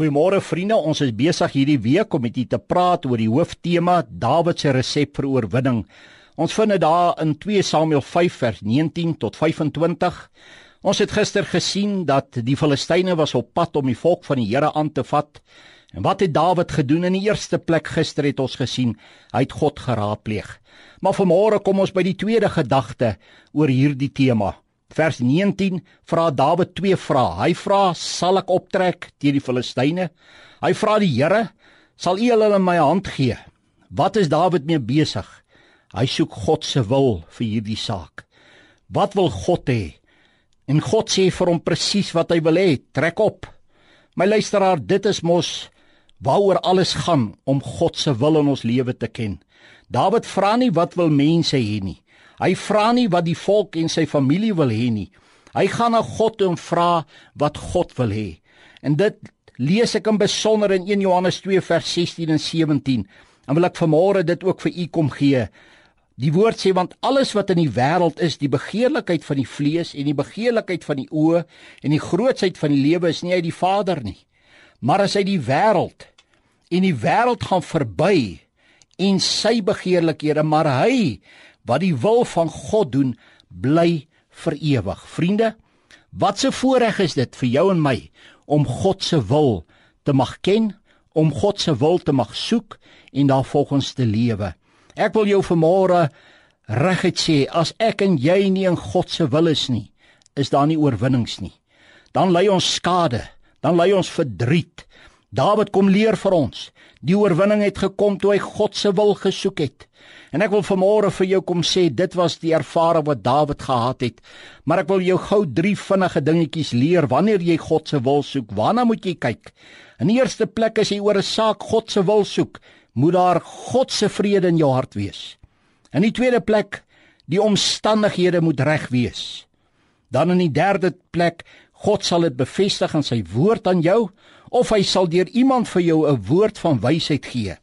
Goeiemôre vriende, ons is besig hierdie week om met u te praat oor die hooftema Dawid se resep vir oorwinning. Ons vind dit daar in 2 Samuel 5 vers 19 tot 25. Ons het gister gesien dat die Filistyne was op pad om die volk van die Here aan te vat. En wat het Dawid gedoen in die eerste plek gister het ons gesien, hy het God geraadpleeg. Maar vanmôre kom ons by die tweede gedagte oor hierdie tema. Vers 19 vra Dawid twee vrae. Hy vra: "Sal ek optrek teen die Filistyne?" Hy vra die Here: "Sal U hulle in my hand gee?" Wat is Dawid mee besig? Hy soek God se wil vir hierdie saak. Wat wil God hê? En God sê vir hom presies wat hy wil hê. Trek op. My luisteraar, dit is mos waaroor alles gaan om God se wil in ons lewe te ken. Dawid vra nie wat wil mense hê nie. Hy vra nie wat die volk en sy familie wil hê nie. Hy gaan na God en vra wat God wil hê. En dit lees ek in besonder in 1 Johannes 2 vers 16 en 17. En wil ek vanmôre dit ook vir u kom gee. Die woord sê want alles wat in die wêreld is, die begeerlikheid van die vlees en die begeerlikheid van die oë en die grootsheid van die lewe is nie uit die Vader nie, maar is uit die wêreld. En die wêreld gaan verby en sy begeerlikhede, maar hy wat die wil van God doen, bly vir ewig. Vriende, wat 'n voorreg is dit vir jou en my om God se wil te mag ken, om God se wil te mag soek en daarvolgens te lewe. Ek wil jou vanmôre reguit sê, as ek en jy nie in God se wil is nie, is daar nie oorwinnings nie. Dan lei ons skade, dan lei ons verdriet. Dawid kom leer vir ons, die oorwinning het gekom toe hy God se wil gesoek het. En ek wil vanmôre vir jou kom sê dit was die ervaring wat Dawid gehad het. Maar ek wil jou gou drie vinnige dingetjies leer wanneer jy God se wil soek. Waarna moet jy kyk? In die eerste plek as jy oor 'n saak God se wil soek, moet daar God se vrede in jou hart wees. In die tweede plek, die omstandighede moet reg wees. Dan in die derde plek, God sal dit bevestig in sy woord aan jou of hy sal deur iemand vir jou 'n woord van wysheid gee.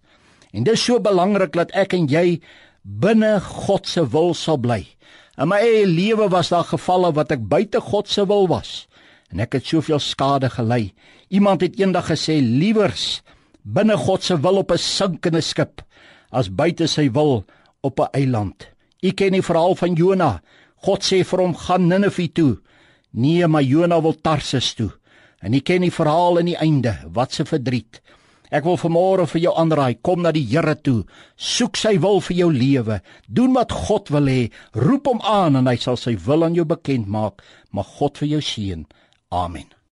En dis so belangrik dat ek en jy binne God se wil sal bly. In my eie lewe was daar gevalle wat ek buite God se wil was en ek het soveel skade gely. Iemand het eendag gesê liewers binne God se wil op 'n sinkende skip as buite sy wil op 'n eiland. U ken die verhaal van Jona. God sê vir hom gaan Ninive toe. Nee, maar Jona wil Tarsis toe. En u ken die verhaal in die einde, wat 'n verdriet. Ek wil vanmôre vir jou aanraai, kom na die Here toe. Soek sy wil vir jou lewe. Doen wat God wil hê. Roep hom aan en hy sal sy wil aan jou bekend maak. Mag God vir jou seën. Amen.